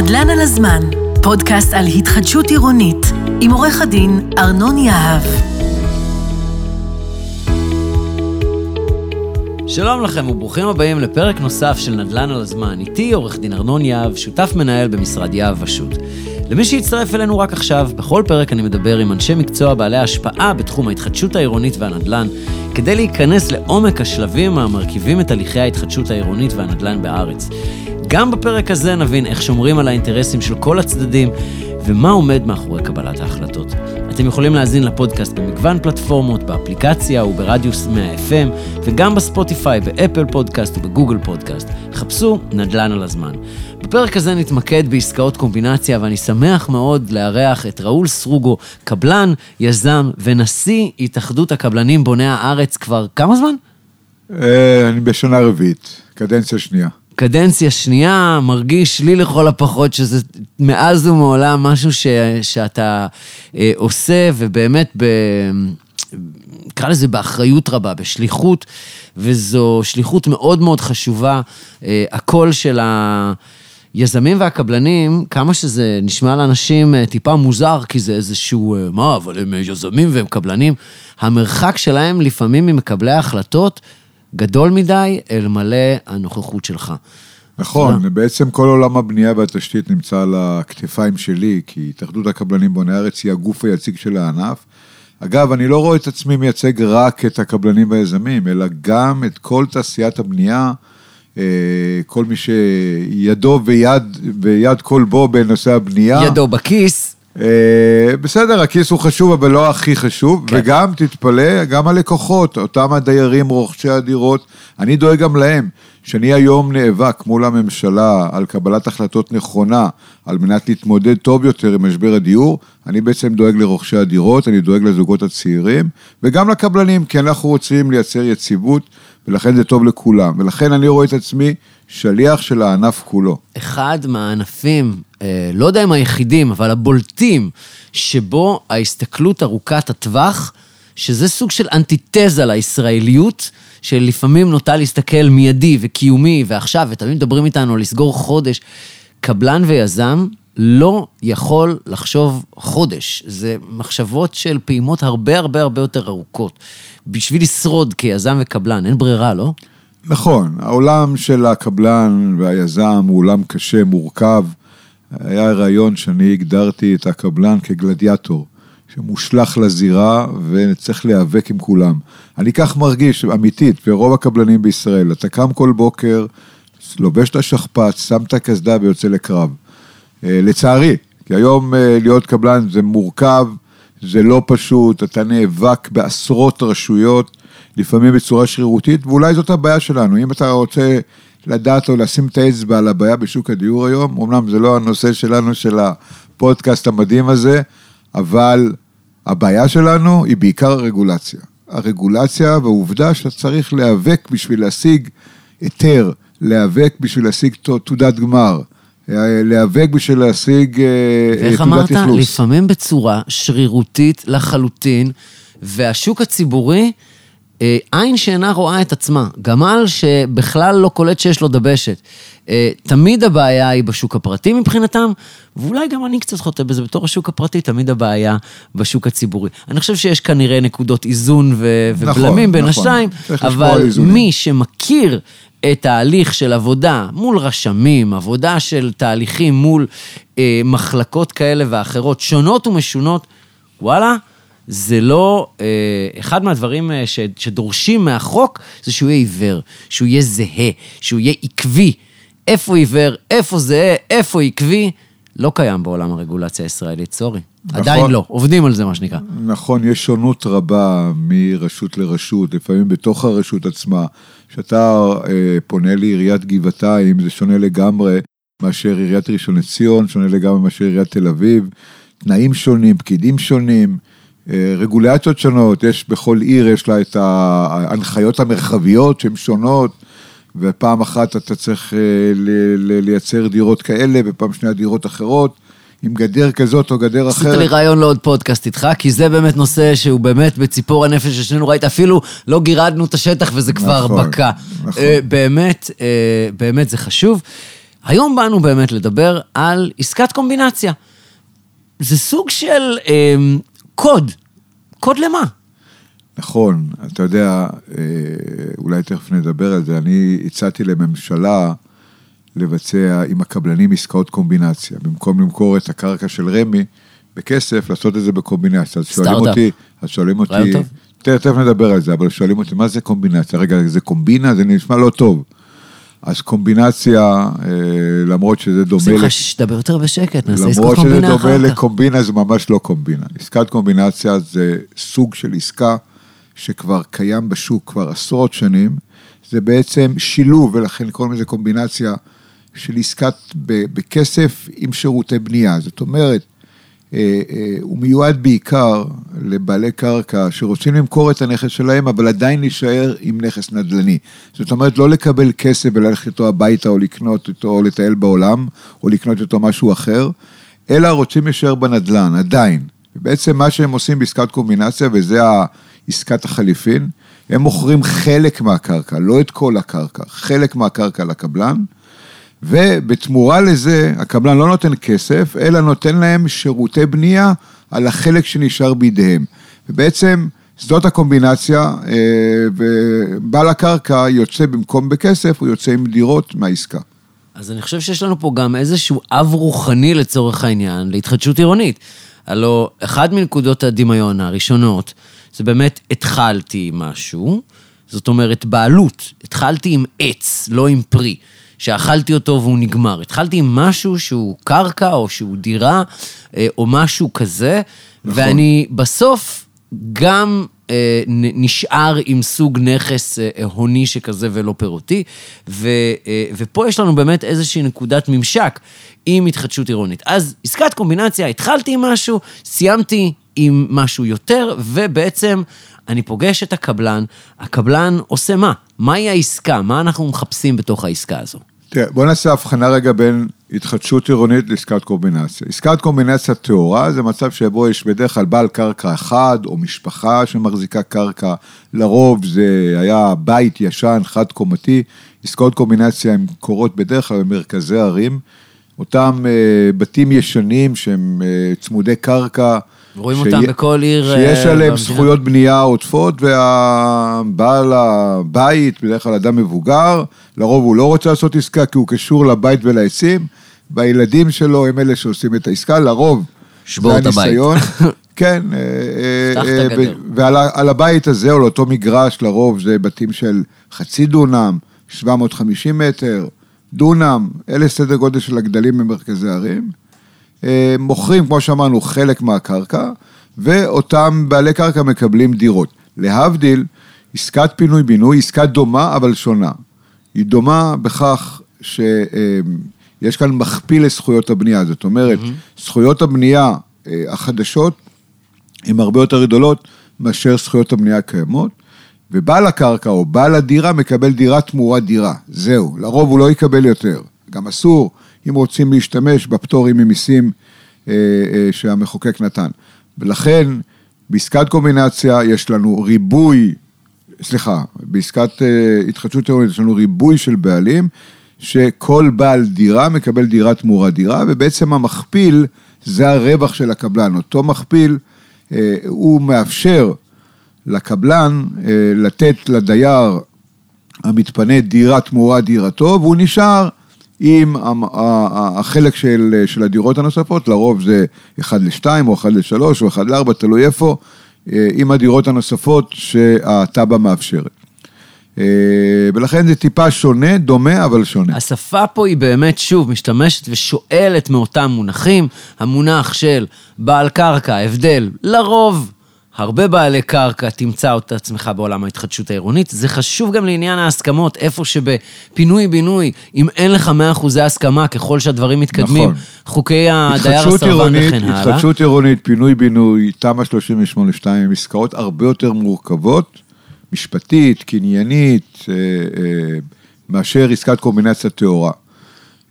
נדל"ן על הזמן, פודקאסט על התחדשות עירונית, עם עורך הדין ארנון יהב. שלום לכם וברוכים הבאים לפרק נוסף של נדל"ן על הזמן. איתי עורך דין ארנון יהב, שותף מנהל במשרד יהב ושות'. למי שהצטרף אלינו רק עכשיו, בכל פרק אני מדבר עם אנשי מקצוע בעלי השפעה בתחום ההתחדשות העירונית והנדל"ן, כדי להיכנס לעומק השלבים המרכיבים את הליכי ההתחדשות העירונית והנדל"ן בארץ. גם בפרק הזה נבין איך שומרים על האינטרסים של כל הצדדים ומה עומד מאחורי קבלת ההחלטות. אתם יכולים להאזין לפודקאסט במגוון פלטפורמות, באפליקציה וברדיוס 100 FM, וגם ב Spotify, ב Apple Podcast וב Google Podcast. חפשו נדל"ן על הזמן. בפרק הזה נתמקד בעסקאות קומבינציה, ואני שמח מאוד לארח את ראול סרוגו, קבלן, יזם ונשיא התאחדות הקבלנים בוני הארץ כבר כמה זמן? אה, אני בשנה רביעית, קדנציה שנייה. קדנציה שנייה, מרגיש לי לכל הפחות שזה מאז ומעולם משהו ש, שאתה אה, עושה, ובאמת, נקרא לזה באחריות רבה, בשליחות, וזו שליחות מאוד מאוד חשובה. אה, הקול של היזמים והקבלנים, כמה שזה נשמע לאנשים אה, טיפה מוזר, כי זה איזשהו, אה, מה, אבל הם יזמים והם קבלנים, המרחק שלהם לפעמים ממקבלי ההחלטות, גדול מדי אלמלא הנוכחות שלך. נכון, בעצם כל עולם הבנייה והתשתית נמצא על הכתפיים שלי, כי התאחדות הקבלנים בוני הארץ היא הגוף היציג של הענף. אגב, אני לא רואה את עצמי מייצג רק את הקבלנים והיזמים, אלא גם את כל תעשיית הבנייה, אה, כל מי שידו ויד, ויד כל בו בנושא הבנייה. ידו בכיס. אה, בסדר, הכיס הוא חשוב, אבל לא הכי חשוב. כן. וגם, תתפלא, גם הלקוחות, אותם הדיירים, רוכשי הדירות, אני דואג גם להם. שאני היום נאבק מול הממשלה על קבלת החלטות נכונה על מנת להתמודד טוב יותר עם משבר הדיור, אני בעצם דואג לרוכשי הדירות, אני דואג לזוגות הצעירים וגם לקבלנים, כי אנחנו רוצים לייצר יציבות ולכן זה טוב לכולם. ולכן אני רואה את עצמי שליח של הענף כולו. אחד מהענפים, לא יודע אם היחידים, אבל הבולטים, שבו ההסתכלות ארוכת הטווח, שזה סוג של אנטיתזה לישראליות, שלפעמים נוטה להסתכל מיידי וקיומי ועכשיו, ותמיד מדברים איתנו לסגור חודש. קבלן ויזם לא יכול לחשוב חודש. זה מחשבות של פעימות הרבה הרבה הרבה יותר ארוכות. בשביל לשרוד כיזם וקבלן, אין ברירה, לא? נכון, העולם של הקבלן והיזם הוא עולם קשה, מורכב. היה רעיון שאני הגדרתי את הקבלן כגלדיאטור. שמושלך לזירה וצריך להיאבק עם כולם. אני כך מרגיש, אמיתית, ורוב הקבלנים בישראל, אתה קם כל בוקר, לובש את השכפ"ץ, שם את הקסדה ויוצא לקרב. אה, לצערי, כי היום אה, להיות קבלן זה מורכב, זה לא פשוט, אתה נאבק בעשרות רשויות, לפעמים בצורה שרירותית, ואולי זאת הבעיה שלנו. אם אתה רוצה לדעת או לשים את האצבע על הבעיה בשוק הדיור היום, אמנם זה לא הנושא שלנו, של הפודקאסט המדהים הזה, אבל הבעיה שלנו היא בעיקר הרגולציה. הרגולציה והעובדה שאתה צריך להיאבק בשביל להשיג היתר, להיאבק בשביל להשיג תעודת גמר, להיאבק בשביל להשיג אה, תעודת אכלוס. ואיך אמרת? לפעמים בצורה שרירותית לחלוטין, והשוק הציבורי... אה, עין שאינה רואה את עצמה, גמל שבכלל לא קולט שיש לו דבשת. אה, תמיד הבעיה היא בשוק הפרטי מבחינתם, ואולי גם אני קצת חוטא בזה בתור השוק הפרטי, תמיד הבעיה בשוק הציבורי. אני חושב שיש כנראה נקודות איזון ו- נכון, ובלמים בין נכון. השתיים, אבל מי שמכיר את ההליך של עבודה מול רשמים, עבודה של תהליכים מול אה, מחלקות כאלה ואחרות, שונות ומשונות, וואלה, זה לא, אה, אחד מהדברים אה, ש, שדורשים מהחוק זה שהוא יהיה עיוור, שהוא יהיה זהה, שהוא יהיה עקבי. איפה עיוור, איפה זהה, איפה עקבי, לא קיים בעולם הרגולציה הישראלית, סורי. נכון, עדיין לא, עובדים על זה, מה שנקרא. נכון, יש שונות רבה מרשות לרשות, לפעמים בתוך הרשות עצמה. כשאתה אה, פונה לעיריית גבעתיים, זה שונה לגמרי מאשר עיריית ראשון לציון, שונה לגמרי מאשר עיריית תל אביב. תנאים שונים, פקידים שונים. אה, רגולציות שונות, יש בכל עיר, יש לה את ההנחיות המרחביות שהן שונות, ופעם אחת אתה צריך אה, לייצר דירות כאלה, ופעם שנייה דירות אחרות. עם גדר כזאת או גדר אחרת. עשית לי רעיון לעוד פודקאסט איתך, כי זה באמת נושא שהוא באמת בציפור הנפש ששנינו ראית, אפילו לא גירדנו את השטח וזה כבר נכון, בקע. נכון. אה, באמת, באמת זה חשוב. היום באנו באמת לדבר על עסקת קומבינציה. זה סוג של קוד. קוד למה? נכון, אתה יודע, אה, אולי תכף נדבר על זה, אני הצעתי לממשלה לבצע עם הקבלנים עסקאות קומבינציה. במקום למכור את הקרקע של רמ"י בכסף, לעשות את זה בקומבינציה. אז שואלים. אותי, אז שואלים אותי, תכף נדבר על זה, אבל שואלים אותי, מה זה קומבינציה? רגע, זה קומבינה? זה נשמע לא טוב. אז קומבינציה, אה, למרות שזה דומה... שמחה, שתדבר יותר בשקט, נעשה למרות שזה קומבינה דומה אחר כך. לקומבינה, זה ממש לא קומבינה. עסקת קומבינציה זה סוג של עסקה שכבר קיים בשוק כבר עשרות שנים. זה בעצם שילוב, ולכן קוראים לזה קומבינציה של עסקת בכסף עם שירותי בנייה. זאת אומרת, הוא מיועד בעיקר לבעלי קרקע שרוצים למכור את הנכס שלהם, אבל עדיין להישאר עם נכס נדל"ני. זאת אומרת, לא לקבל כסף וללכת איתו הביתה או לקנות איתו או לטייל בעולם, או לקנות איתו משהו אחר, אלא רוצים להישאר בנדל"ן, עדיין. ובעצם מה שהם עושים בעסקת קומבינציה, וזה עסקת החליפין, הם מוכרים חלק מהקרקע, לא את כל הקרקע, חלק מהקרקע לקבלן, ובתמורה לזה, הקבלן לא נותן כסף, אלא נותן להם שירותי בנייה על החלק שנשאר בידיהם. ובעצם זאת הקומבינציה, אה, ובעל הקרקע יוצא במקום בכסף, הוא יוצא עם דירות מהעסקה. אז אני חושב שיש לנו פה גם איזשהו אב רוחני לצורך העניין להתחדשות עירונית. הלו, אחד מנקודות הדמיון הראשונות, זה באמת התחלתי עם משהו, זאת אומרת בעלות. התחלתי עם עץ, לא עם פרי, שאכלתי אותו והוא נגמר. התחלתי עם משהו שהוא קרקע או שהוא דירה אה, או משהו כזה, נכון. ואני בסוף גם אה, נשאר עם סוג נכס אה, הוני שכזה ולא פירותי, ו, ופה יש לנו באמת איזושהי נקודת ממשק עם התחדשות עירונית. אז עסקת קומבינציה, התחלתי עם משהו, סיימתי עם משהו יותר, ובעצם אני פוגש את הקבלן, הקבלן עושה מה? מהי העסקה? מה אנחנו מחפשים בתוך העסקה הזו? תראה, בוא נעשה הבחנה רגע בין התחדשות עירונית לעסקת קומבינציה. עסקת קומבינציה טהורה זה מצב שבו יש בדרך כלל בעל קרקע אחד או משפחה שמחזיקה קרקע, לרוב זה היה בית ישן, חד קומתי. עסקאות קומבינציה הן קורות בדרך כלל במרכזי ערים. אותם אה, בתים ישנים שהם אה, צמודי קרקע. רואים אותם בכל עיר, אה, שיש עליהם במדינה. זכויות בנייה עודפות, והבעל הבית, בדרך כלל אדם מבוגר, לרוב הוא לא רוצה לעשות עסקה כי הוא קשור לבית ולעצים, והילדים שלו הם אלה שעושים את העסקה, לרוב. שבור את הבית. כן, אה, אה, ועל הבית הזה, או לאותו מגרש, לרוב זה בתים של חצי דונם, 750 מטר, דונם, אלה סדר גודל של הגדלים במרכזי ערים. אה, מוכרים, כמו שאמרנו, חלק מהקרקע, ואותם בעלי קרקע מקבלים דירות. להבדיל, עסקת פינוי-בינוי, עסקה דומה אבל שונה. היא דומה בכך שיש כאן מכפיל לזכויות הבנייה, זאת אומרת, זכויות הבנייה אה, החדשות הן הרבה יותר גדולות מאשר זכויות הבנייה הקיימות, ובעל הקרקע או בעל הדירה מקבל דירה תמורת דירה, זהו, לרוב הוא לא יקבל יותר. גם אסור, אם רוצים להשתמש בפטורים ממיסים אה, אה, שהמחוקק נתן. ולכן, בעסקת קומבינציה יש לנו ריבוי, סליחה, בעסקת אה, התחדשות עירונית יש לנו ריבוי של בעלים, שכל בעל דירה מקבל דירה תמורת דירה, ובעצם המכפיל זה הרווח של הקבלן. אותו מכפיל, הוא מאפשר לקבלן לתת לדייר המתפנה דירה תמורת דירתו, והוא נשאר עם החלק של, של הדירות הנוספות, לרוב זה 1 ל-2 או 1 ל-3 או 1 ל-4, תלוי איפה, אה, עם הדירות הנוספות שהתב"ע מאפשרת. אה, ולכן זה טיפה שונה, דומה אבל שונה. השפה פה היא באמת, שוב, משתמשת ושואלת מאותם מונחים. המונח של בעל קרקע, הבדל, לרוב, הרבה בעלי קרקע, תמצא את עצמך בעולם ההתחדשות העירונית. זה חשוב גם לעניין ההסכמות, איפה שבפינוי-בינוי, אם אין לך 100% הסכמה, ככל שהדברים מתקדמים, נכון. חוקי הדייר הסרבן וכן הלאה. התחדשות עירונית, פינוי-בינוי, תמ"א 38-2, הם עסקאות הרבה יותר מורכבות, משפטית, קניינית, אה, אה, מאשר עסקת קומבינציה טהורה.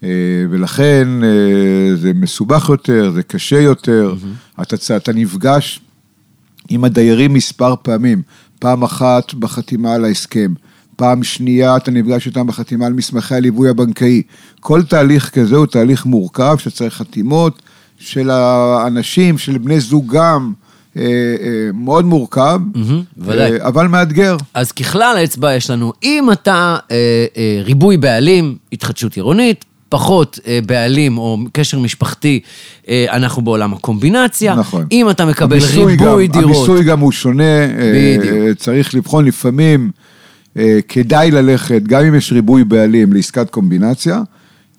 אה, ולכן אה, זה מסובך יותר, זה קשה יותר, אתה, צ- אתה נפגש עם הדיירים מספר פעמים, פעם אחת בחתימה על ההסכם, פעם שנייה אתה נפגש איתם בחתימה על מסמכי הליווי הבנקאי. כל תהליך כזה הוא תהליך מורכב שצריך חתימות של האנשים, של בני זוגם, אה, אה, מאוד מורכב. אה, אבל מאתגר. אז ככלל האצבע יש לנו, אם אתה ריבוי בעלים, התחדשות עירונית, פחות אה, בעלים או קשר משפחתי, אה, אנחנו בעולם הקומבינציה. נכון. אם אתה מקבל ריבוי גם, דירות... המיסוי גם הוא שונה, אה, בדיוק. אה, צריך לבחון לפעמים, אה, כדאי ללכת, גם אם יש ריבוי בעלים, לעסקת קומבינציה,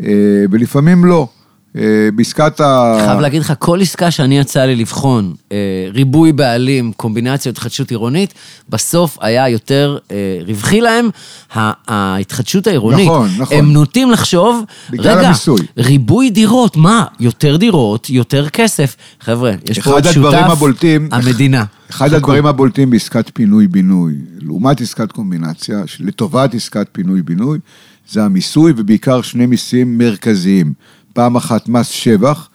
אה, ולפעמים לא. אה, בעסקת ה... חייב להגיד לך, כל עסקה שאני יצא לי לבחון, אה, ריבוי בעלים, קומבינציה, התחדשות עירונית, בסוף היה יותר אה, רווחי להם. ההתחדשות העירונית, נכון, נכון. הם נוטים לחשוב, בגלל רגע, המיסוי." ריבוי דירות, מה? יותר דירות, יותר כסף. חבר'ה, יש פה עוד שותף, הבולטים, המדינה. אחד חכו. הדברים הבולטים בעסקת פינוי-בינוי, לעומת עסקת קומבינציה, לטובת עסקת פינוי-בינוי, זה המיסוי, ובעיקר שני מיסים מרכזיים. פעם אחת מס שבח,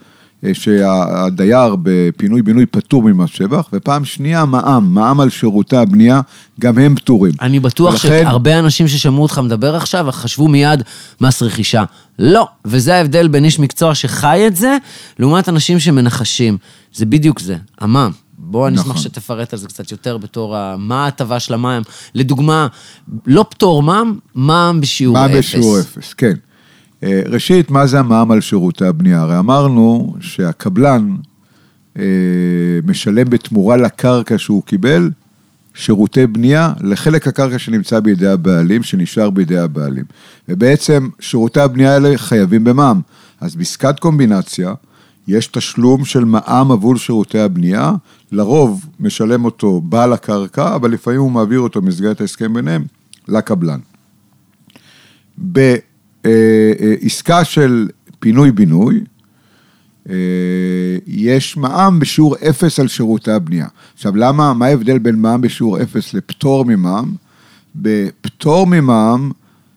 אה, שהדייר בפינוי-בינוי פטור ממס שבח, ופעם שנייה מע"מ, מע"מ על שירותי הבנייה, גם הם פטורים. אני בטוח ולכן- שהרבה אנשים ששמעו אותך מדבר עכשיו, חשבו מיד מס רכישה. לא, וזה ההבדל בין איש מקצוע שחי את זה, לעומת אנשים שמנחשים. זה בדיוק זה, המע"מ. בוא, אני אשמח נכון. שתפרט על זה קצת יותר בתור ה... מה ההטבה של המע"מ. לדוגמה, לא פטור מע"מ, מע"מ בשיעור אפס. מע"מ בשיעור אפס, כן. אה, ראשית, מה זה המע"מ על שירותי הבנייה? הרי אמרנו שהקבלן אה, משלם בתמורה לקרקע שהוא קיבל שירותי בנייה לחלק הקרקע שנמצא בידי הבעלים, שנשאר בידי הבעלים. ובעצם שירותי הבנייה האלה חייבים במע"מ. אז בעסקת קומבינציה, יש תשלום של מע"מ עבור שירותי הבנייה, לרוב משלם אותו בעל הקרקע, אבל לפעמים הוא מעביר אותו במסגרת ההסכם ביניהם לקבלן. בעסקה של פינוי-בינוי, אה, יש מע"מ בשיעור אפס על שירותי הבנייה. עכשיו, למה, מה ההבדל בין מע"מ בשיעור אפס לפטור ממע"מ? בפטור ממע"מ,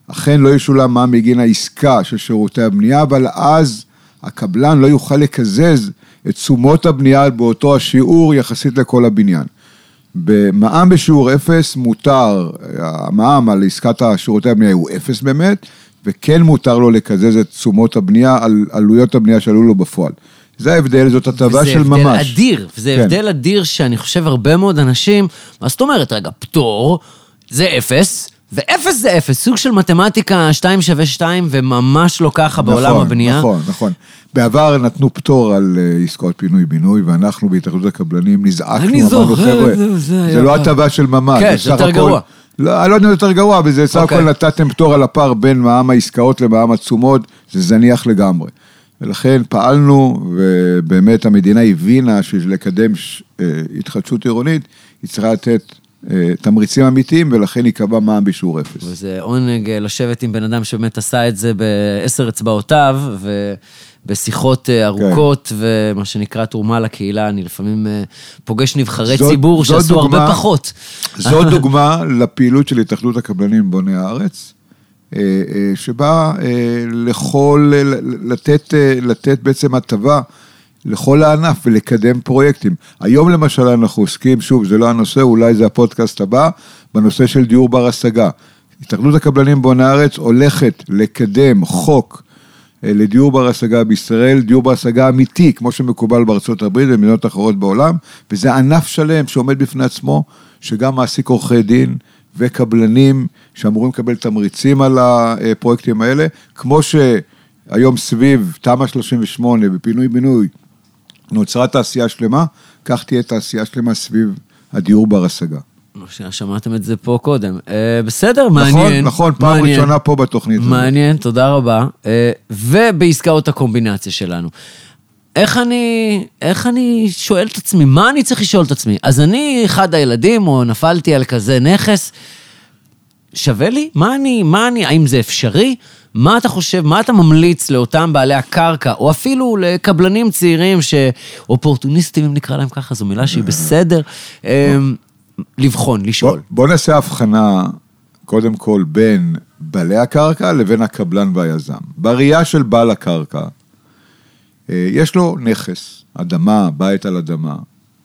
אכן לא ישולם מע"מ בגין העסקה של שירותי הבנייה, אבל אז הקבלן לא יוכל לקזז את תשומות הבנייה באותו השיעור יחסית לכל הבניין. במע"מ בשיעור אפס מותר, המע"מ על עסקת השירותי הבנייה הוא אפס באמת, וכן מותר לו לקזז את תשומות הבנייה על עלויות הבנייה שעלו לו בפועל. זה ההבדל, זאת הטבה של ממש. וזה הבדל אדיר, וזה כן. הבדל אדיר שאני חושב הרבה מאוד אנשים, מה זאת אומרת, רגע, פטור זה אפס, ואפס זה אפס, סוג של מתמטיקה 2 שווה 2, וממש לא ככה בעולם נכון, הבנייה. נכון, נכון. בעבר נתנו פטור על אה, עסקאות פינוי-בינוי, ואנחנו בהתאחדות הקבלנים נזעקנו, אמרנו, "חבר'ה, זה- זה זה לא פעם." הטבה של ממש. כן, זה יותר גרוע. לא, אני לא יודע יותר גרוע, אבל זה סך אוקיי. הכל נתתם פטור על הפער בין מע"מ העסקאות למע"מ התשומות, זה זניח לגמרי. ולכן פעלנו, ובאמת המדינה הבינה שלקדם ש- אה, התחדשות עירונית, היא צריכה לתת אה, תמריצים אמיתיים, ולכן היא קבעה מע"מ בשיעור אפס. וזה עונג אה, לשבת עם בן אדם שבאמת עשה את זה בעשר אצבעותיו, ובשיחות אה, ארוכות, ומה שנקרא תרומה לקהילה, אני לפעמים אה, פוגש נבחרי זאת- ציבור זאת שעשו הרבה דוגמה- פחות. זו דוגמה לפעילות של התאחדות הקבלנים בוני הארץ, אה, אה, שבאה אה, לכל, לתת, לתת בעצם הטבה לכל הענף ולקדם פרויקטים. היום למשל אנחנו עוסקים, שוב, זה לא הנושא, אולי זה הפודקאסט הבא, בנושא של דיור בר השגה. התאחדות הקבלנים בוני הארץ הולכת לקדם חוק לדיור בר השגה בישראל, דיור בר השגה אמיתי, כמו שמקובל בארצות הברית ובמדינות אחרות בעולם, וזה ענף שלם שעומד בפני עצמו, שגם מעסיק עורכי דין וקבלנים שאמורים לקבל תמריצים על הפרויקטים האלה, כמו שהיום סביב תמ"א 38 בפינוי-בינוי נוצרה תעשייה שלמה, כך תהיה תעשייה שלמה סביב הדיור בר השגה. לא שמעתם את זה פה קודם. אה, בסדר, מעניין. נכון, נכון, פעם מעניין. ראשונה פה בתוכנית הזאת. מעניין, תודה רבה. אה, ובעסקאות הקומבינציה שלנו. איך אני, איך אני שואל את עצמי, מה אני צריך לשאול את עצמי? אז אני אחד הילדים, או נפלתי על כזה נכס, שווה לי? מה אני, מה אני, האם זה אפשרי? מה אתה חושב, מה אתה ממליץ לאותם בעלי הקרקע, או אפילו לקבלנים צעירים שאופורטוניסטים, אם נקרא להם ככה, זו מילה שהיא בסדר, אה, לבחון, בוא, לשאול. בוא נעשה הבחנה, קודם כל, בין בעלי הקרקע לבין הקבלן והיזם. בראייה של בעל הקרקע, אה, יש לו נכס, אדמה, בית על אדמה,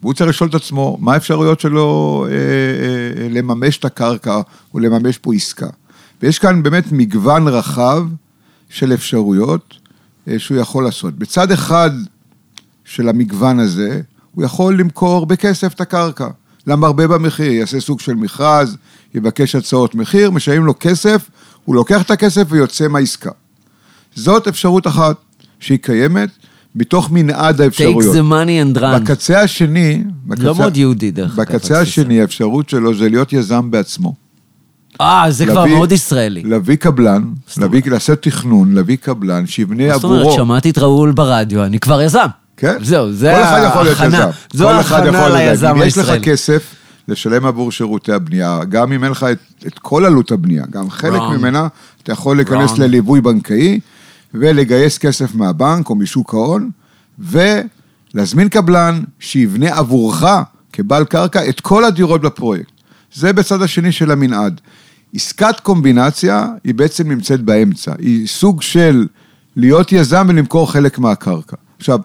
והוא צריך לשאול את עצמו, מה האפשרויות שלו אה, לממש את הקרקע או לממש פה עסקה. ויש כאן באמת מגוון רחב של אפשרויות אה, שהוא יכול לעשות. בצד אחד של המגוון הזה, הוא יכול למכור בכסף את הקרקע. למרבה במחיר, יעשה סוג של מכרז, יבקש הצעות מחיר, משלמים לו כסף, הוא לוקח את הכסף ויוצא מהעסקה. זאת אפשרות אחת שהיא קיימת, מתוך מנעד האפשרויות. take the money and run. בקצה השני, בקצה, לא מאוד יהודי, דרך אגב. בקצה השני, האפשרות שלו זה להיות יזם בעצמו. אה, זה כבר מאוד ישראלי. להביא קבלן, להביא, לעשות תכנון, להביא קבלן, שיבנה מה זאת אומרת, עבורו. שמעתי את ראול ברדיו, אני כבר יזם. כן. זהו, זה כל אחד יכול להיות ההכנה. יזם. זו כל אחד יכול ההכנה ליזם אם יש לך הישראלי. כסף לשלם עבור שירותי הבנייה, גם אם אין לך את, את כל עלות הבנייה, גם חלק Wrong. ממנה, אתה יכול להיכנס Wrong. לליווי בנקאי ולגייס כסף מהבנק או משוק ההון, ולהזמין קבלן שיבנה עבורך כבעל קרקע את כל הדירות בפרויקט. זה בצד השני של המנעד. עסקת קומבינציה היא בעצם נמצאת באמצע, היא סוג של להיות יזם ולמכור חלק מהקרקע. עכשיו,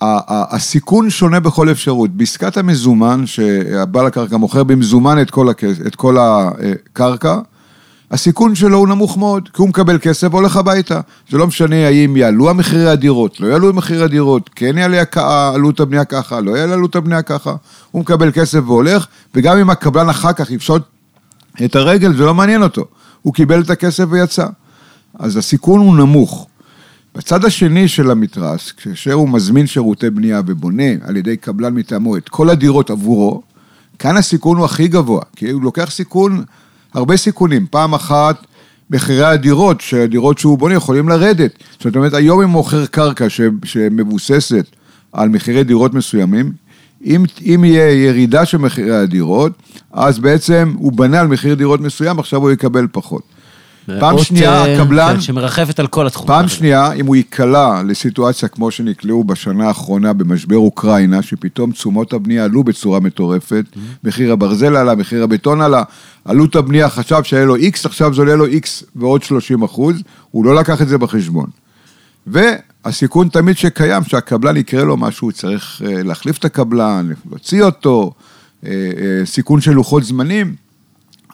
הסיכון שונה בכל אפשרות. בעסקת המזומן, שהבעל הקרקע מוכר במזומן את כל, הכס, את כל הקרקע, הסיכון שלו הוא נמוך מאוד, כי הוא מקבל כסף והולך הביתה. זה לא משנה האם יעלו המחירי הדירות, לא יעלו המחירי הדירות, כן יעלה עלות הבנייה ככה, לא יעלה עלות הבנייה ככה. הוא מקבל כסף והולך, וגם אם הקבלן אחר כך יפשוט את הרגל, זה לא מעניין אותו. הוא קיבל את הכסף ויצא. אז הסיכון הוא נמוך. בצד השני של המתרס, כאשר הוא מזמין שירותי בנייה ובונה על ידי קבלן מטעמו את כל הדירות עבורו, כאן הסיכון הוא הכי גבוה, כי הוא לוקח סיכון, הרבה סיכונים. פעם אחת, מחירי הדירות, שהדירות שהוא בונה יכולים לרדת. זאת אומרת, היום אם מוכר קרקע שמבוססת על מחירי דירות מסוימים, אם, אם יהיה ירידה של מחירי הדירות, אז בעצם הוא בנה על מחיר דירות מסוים, עכשיו הוא יקבל פחות. פעם אות, שנייה, אה, הקבלן... כן, שמרחפת על כל התחום. פעם שנייה, אם הוא ייקלע לסיטואציה כמו שנקלעו בשנה האחרונה במשבר אוקראינה, שפתאום תשומות הבנייה עלו בצורה מטורפת, מחיר הברזל עלה, מחיר הבטון עלה, עלות הבנייה חשב שהיה לו X, עכשיו זה עולה לו X ועוד 30 אחוז, הוא לא לקח את זה בחשבון. והסיכון תמיד שקיים, שהקבלן יקרה לו משהו, הוא צריך אה, להחליף את הקבלן, להוציא אותו, אה, אה, סיכון של לוחות זמנים,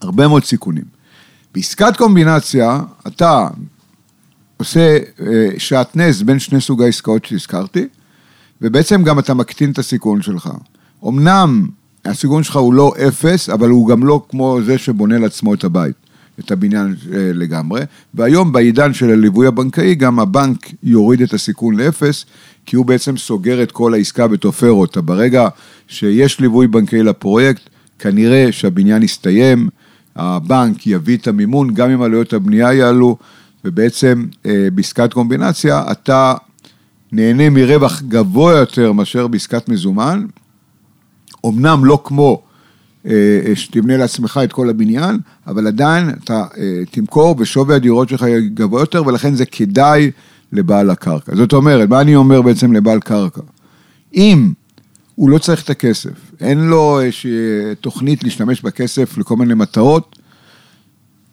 הרבה מאוד סיכונים. בעסקת קומבינציה, אתה עושה אה, שעטנז בין שני סוגי העסקאות שהזכרתי, ובעצם גם אתה מקטין את הסיכון שלך. אמנם הסיכון שלך הוא לא אפס, אבל הוא גם לא כמו זה שבונה לעצמו את הבית, את הבניין אה, לגמרי. והיום בעידן של הליווי הבנקאי, גם הבנק יוריד את הסיכון לאפס, כי הוא בעצם סוגר את כל העסקה ותופר אותה. ברגע שיש ליווי בנקאי לפרויקט, כנראה שהבניין יסתיים, הבנק יביא את המימון, גם אם עלויות הבנייה יעלו, ובעצם אה, בעסקת קומבינציה אתה נהנה מרווח גבוה יותר מאשר בעסקת מזומן, אמנם לא כמו אה, אה, שתבנה לעצמך את כל הבניין, אבל עדיין אתה אה, תמכור ושווי הדירות שלך יהיה גבוה יותר, ולכן זה כדאי לבעל הקרקע. זאת אומרת, מה אני אומר בעצם לבעל קרקע? אם הוא לא צריך את הכסף, אין לו איזושהי תוכנית להשתמש בכסף לכל מיני מטרות,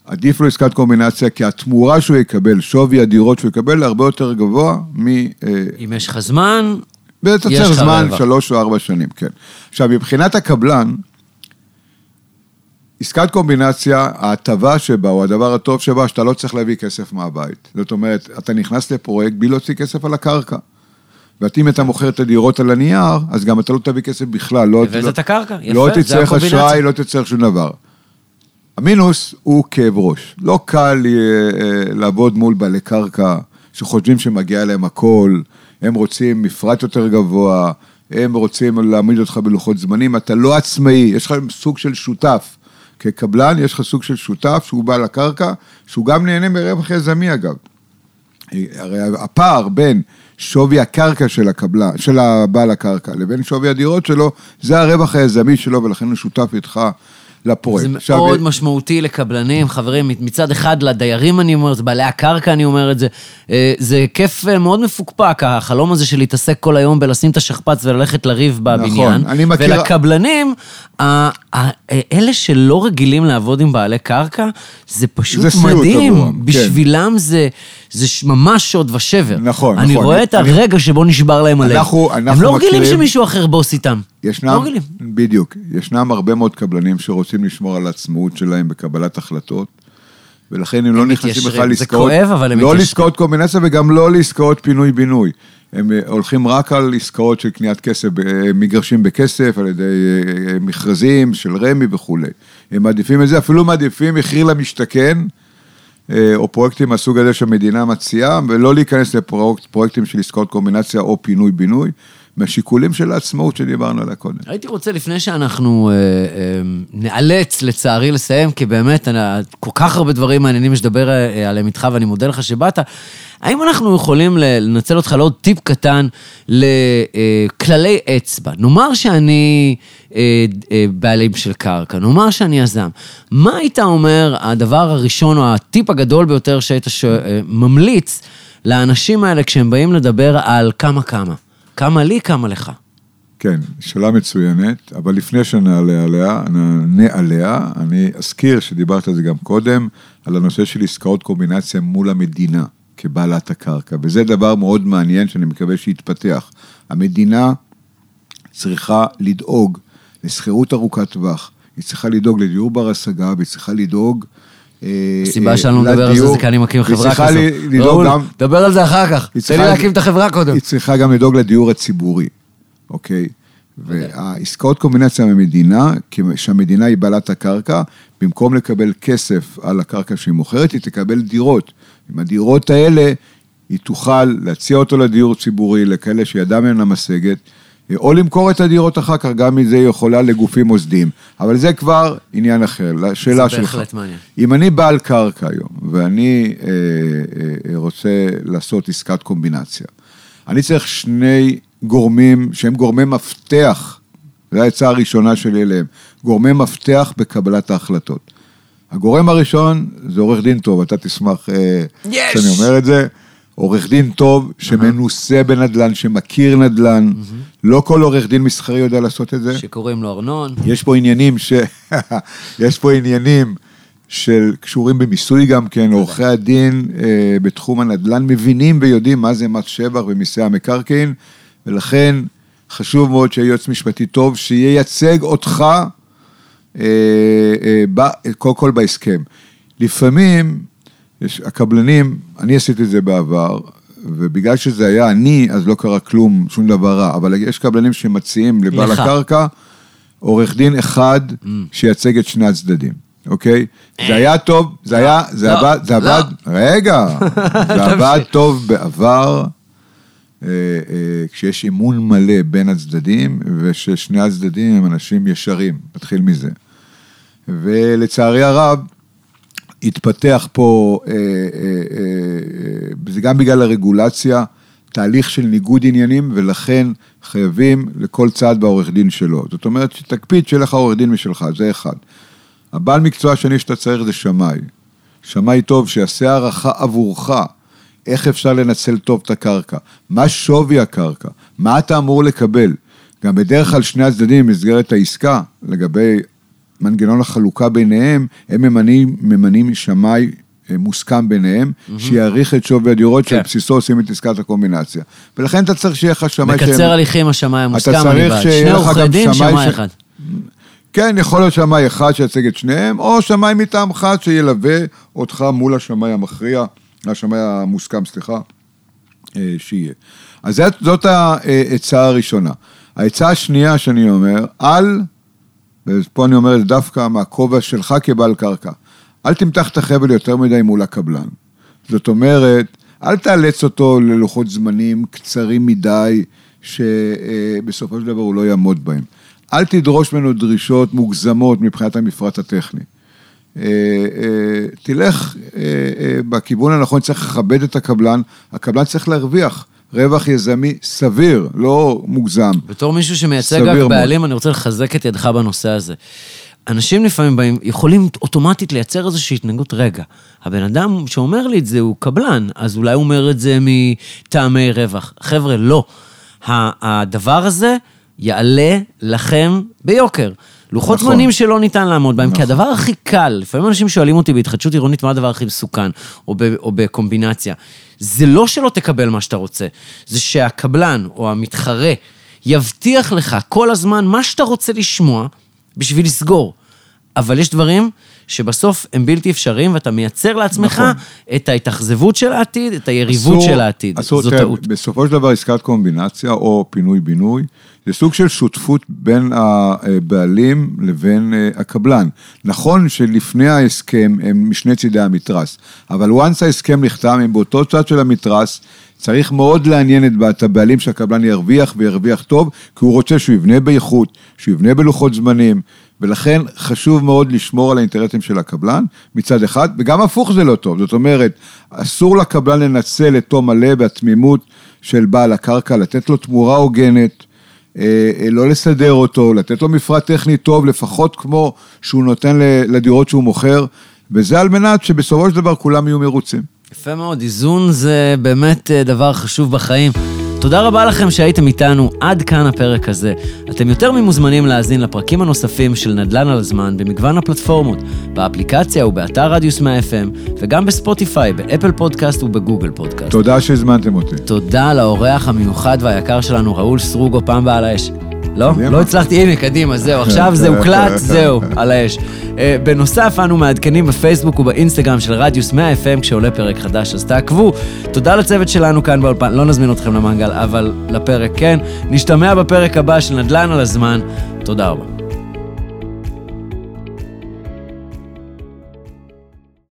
עדיף לו עסקת קומבינציה, כי התמורה שהוא יקבל, שווי הדירות שהוא יקבל, הרבה יותר גבוה מ... אה, אם יש לך זמן, ואתה יש צריך לך זמן. שלוש או ארבע שנים, כן. עכשיו, מבחינת הקבלן, עסקת קומבינציה, ההטבה שבה, או הדבר הטוב שבה, שאתה לא צריך להביא כסף מהבית. זאת אומרת, אתה נכנס לפרויקט בלי להוציא כסף על הקרקע. ואם אתה מוכר את הדירות על הנייר, אז גם אתה לא תביא כסף בכלל. לא, הבאת לא, את הקרקע, יפה, לא תצטרך. אשראי, לא תצטרך שום דבר. המינוס הוא כאב ראש. לא קל אה, אה, לעבוד מול בעלי קרקע שחושבים שמגיע להם הכל, הם רוצים מפרט יותר גבוה, הם רוצים להעמיד אותך בלוחות זמנים, אתה לא עצמאי, יש לך סוג של שותף. כקבלן יש לך סוג של שותף שהוא בעל הקרקע, שהוא גם נהנה מרווח יזמי אגב. הרי הפער בין שווי הקרקע של הקבלן, של הבעל הקרקע, לבין שווי הדירות שלו, זה הרווח היזמי שלו, ולכן הוא שותף איתך לפרויקט. זה עכשיו, מאוד משמעותי לקבלנים, חברים, מצד אחד לדיירים אני אומר, זה בעלי הקרקע אני אומר את זה. אה, זה כיף אה, מאוד מפוקפק, החלום הזה של להתעסק כל היום בלשים את השכפ"ץ וללכת לריב בבניין. נכון, אני מכיר- ולקבלנים, אלה שלא רגילים לעבוד עם בעלי קרקע, זה פשוט זה סיוט מדהים. עבורם, כן. בשבילם זה, זה ממש שוד ושבר. נכון, אני נכון. רואה את אני- הרגע שבו נשבר להם הלב. אנחנו- הם אנחנו לא רגילים מכירים- שמישהו אחר בוס איתם. ישנם, לא רגילים. בדיוק, ישנם הרבה מאוד קבלנים שרוצים לשמור על העצמאות שלהם בקבלת החלטות, ולכן הם לא נכנסים מתיישרים. בכלל זה לעסקאות, כואב, אבל הם לא מתיישרים. לעסקאות קומבינציה וגם לא לעסקאות פינוי-בינוי. הם אה, הולכים רק על עסקאות של קניית כסף, אה, מגרשים בכסף, על ידי אה, מכרזים של רמ"י וכולי. הם מעדיפים את זה, אפילו מעדיפים מחיר למשתכן, או פרויקטים מהסוג הזה שהמדינה מציעה, ולא להיכנס לפרויקטים של עסקאות קומבינציה או פינוי-בינוי, מהשיקולים של העצמאות שדיברנו עליה קודם. הייתי רוצה, לפני שאנחנו אה, אה, ניאלץ, לצערי, לסיים, כי באמת, אני, כל כך הרבה דברים מעניינים יש לדבר אה, עליהם איתך, ואני מודה לך שבאת, האם אנחנו יכולים לנצל אותך לעוד טיפ קטן לכללי אצבע? נאמר שאני אה, אה, בעלים של קרקע, נאמר שאני יזם. מה היית אומר הדבר הראשון, או הטיפ הגדול ביותר שהיית ש... אה, ממליץ לאנשים האלה כשהם באים לדבר על כמה כמה? כמה לי, כמה לך. כן, שאלה מצוינת, אבל לפני שנעלה עליה, נענה עליה, אני אזכיר שדיברת על זה גם קודם, על הנושא של עסקאות קומבינציה מול המדינה כבעלת הקרקע, וזה דבר מאוד מעניין שאני מקווה שיתפתח. המדינה צריכה לדאוג לשכירות ארוכת טווח, היא צריכה לדאוג לדיור בר השגה, והיא צריכה לדאוג... אה, הסיבה אה, שלנו לדבר על זה זה כי אני מקים חברה לדאוג גם... דבר על זה אחר כך. תן לי להקים את החברה קודם. היא צריכה גם לדאוג לדיור הציבורי, אוקיי? והעסקאות קומבינציה מהמדינה, כי שהמדינה היא בעלת הקרקע, במקום לקבל כסף על הקרקע שהיא מוכרת, היא תקבל דירות. עם הדירות האלה, היא תוכל להציע אותו לדיור ציבורי, לכאלה שידם אינה משגת, או למכור את הדירות אחר כך, גם מזה היא יכולה לגופים מוסדיים. אבל זה כבר עניין אחר, לשאלה זה שלך. בהחלט מעניין. אם אני בעל קרקע היום, ואני אה, אה, אה, רוצה לעשות עסקת קומבינציה, אני צריך שני גורמים שהם גורמי מפתח, זו העצה הראשונה שלי אליהם, גורמי מפתח בקבלת ההחלטות. הגורם הראשון זה עורך דין טוב, אתה תשמח אה, יש! שאני אומר את זה. עורך דין טוב, שמנוסה בנדל"ן, שמכיר נדל"ן, לא כל עורך דין מסחרי יודע לעשות את זה. שקוראים לו ארנון. יש פה עניינים ש... יש פה עניינים של קשורים במיסוי גם כן, עורכי הדין אה, בתחום הנדל"ן מבינים ויודעים מה זה מס שבח ומיסי המקרקעין, ולכן חשוב מאוד שיהיה יועץ משפטי טוב, שייצג אותך אה, אה, ב- קודם כל בהסכם. לפעמים, יש, הקבלנים, אני עשיתי את זה בעבר, ובגלל שזה היה אני, אז לא קרה כלום, שום דבר רע, אבל יש קבלנים שמציעים לבעל לך. הקרקע, עורך דין אחד שייצג את שני הצדדים, אוקיי? זה היה טוב, זה היה, זה לא, עבד, זה לא. עבד, רגע, זה עבד טוב בעבר, אה, אה, כשיש אמון מלא בין הצדדים, וששני הצדדים הם אנשים ישרים, נתחיל מזה. ולצערי הרב, התפתח פה, אה, אה, אה, זה גם בגלל הרגולציה, תהליך של ניגוד עניינים, ולכן חייבים לכל צד בעורך דין שלו. זאת אומרת, שתקפיד שיהיה לך עורך דין משלך, זה אחד. הבעל מקצוע השני שאתה צריך זה שמאי. שמאי טוב שיעשה הערכה עבורך, איך אפשר לנצל טוב את הקרקע, מה שווי הקרקע, מה אתה אמור לקבל. גם בדרך כלל שני הצדדים במסגרת העסקה, לגבי מנגנון החלוקה ביניהם, הם ממנים, ממנים שמאי אה, מוסכם ביניהם, שיעריך את שווי הדירות כן. שעל בסיסו עושים את עסקת הקומבינציה. ולכן אתה צריך שיהיה לך שמאי מקצר הליכים השמאי המוסכם, אני בעד. שני עורכי דין, שמאי ש- אחד. כן, יכול להיות שמאי אחד שייצג את שניהם, או שמאי מטעמך שילווה אותך מול השמאי המכריע, השמאי המוסכם, סליחה, אה, שיהיה. אז זאת, זאת העצה הראשונה. העצה השנייה שאני אומר, אל, ופה אני אומר דווקא מהכובע שלך כבעל קרקע, אל תמתח את החבל יותר מדי מול הקבלן. זאת אומרת, אל תאלץ אותו ללוחות זמנים קצרים מדי, שבסופו של דבר הוא לא יעמוד בהם. אל תדרוש ממנו דרישות מוגזמות מבחינת המפרט הטכני. אה, אה, תלך אה, בכיוון הנכון, צריך לכבד את הקבלן, הקבלן צריך להרוויח רווח יזמי סביר, לא מוגזם. בתור מישהו שמייצג רק. בעלים, אני רוצה לחזק את ידך בנושא הזה. אנשים לפעמים באים, יכולים אוטומטית לייצר איזושהי התנהגות, רגע, הבן אדם שאומר לי את זה הוא קבלן, אז אולי הוא אומר את זה מטעמי רווח. חבר'ה, לא. הדבר הזה יעלה לכם ביוקר. לוחות נכון. זמנים שלא ניתן לעמוד בהם, כי נכון. הדבר הכי קל, לפעמים אנשים שואלים אותי בהתחדשות עירונית מה הדבר הכי מסוכן, או, ב, או בקומבינציה. זה לא שלא תקבל מה שאתה רוצה, זה שהקבלן או המתחרה יבטיח לך כל הזמן מה שאתה רוצה לשמוע בשביל לסגור. אבל יש דברים שבסוף הם בלתי אפשריים, ואתה מייצר לעצמך נכון. את ההתאכזבות של העתיד, את היריבות אסור- של העתיד. אסור, זו תראה, טעות. בסופו של דבר עסקת קומבינציה או פינוי-בינוי, זה סוג של שותפות בין הבעלים לבין אה, הקבלן. נכון שלפני ההסכם הם משני צידי המתרס, אבל once ההסכם נחתם, הם באותו צד של המתרס, צריך מאוד לעניין את הבעלים שהקבלן ירוויח וירוויח טוב, כי הוא רוצה שהוא יבנה באיכות, שהוא יבנה בלוחות זמנים, ולכן חשוב מאוד לשמור על האינטרסים של הקבלן מצד אחד, וגם הפוך זה לא טוב. זאת אומרת, אסור לקבלן לנצל את תום הלב והתמימות של בעל הקרקע, לתת לו תמורה הוגנת, אה, אה, לא לסדר אותו, לתת לו מפרט טכני טוב, לפחות כמו שהוא נותן לדירות שהוא מוכר, וזה על מנת שבסופו של דבר כולם יהיו מרוצים. יפה מאוד, איזון זה באמת אה, דבר חשוב בחיים. תודה רבה לכם שהייתם איתנו עד כאן הפרק הזה. אתם יותר ממוזמנים להאזין לפרקים הנוספים של נדל"ן על הזמן במגוון הפלטפורמות, באפליקציה ובאתר רדיוס 100 FM, וגם בספוטיפיי, באפל פודקאסט ובגוגל פודקאסט. תודה שהזמנתם אותי. תודה לאורח המיוחד והיקר שלנו, ראול סרוגו, פעם באה על האש. לא? קדימה. לא הצלחתי, הנה, קדימה, זהו, עכשיו זה הוקלט, זהו, על האש. אה, בנוסף, אנו מעדכנים בפייסבוק ובאינסטגרם של רדיוס 100 FM כשעולה פרק חדש, אז תעקבו. תודה לצוות שלנו כאן באולפן, לא נזמין אתכם למנגל, אבל לפרק כן. נשתמע בפרק הבא של נדל"ן על הזמן. תודה רבה.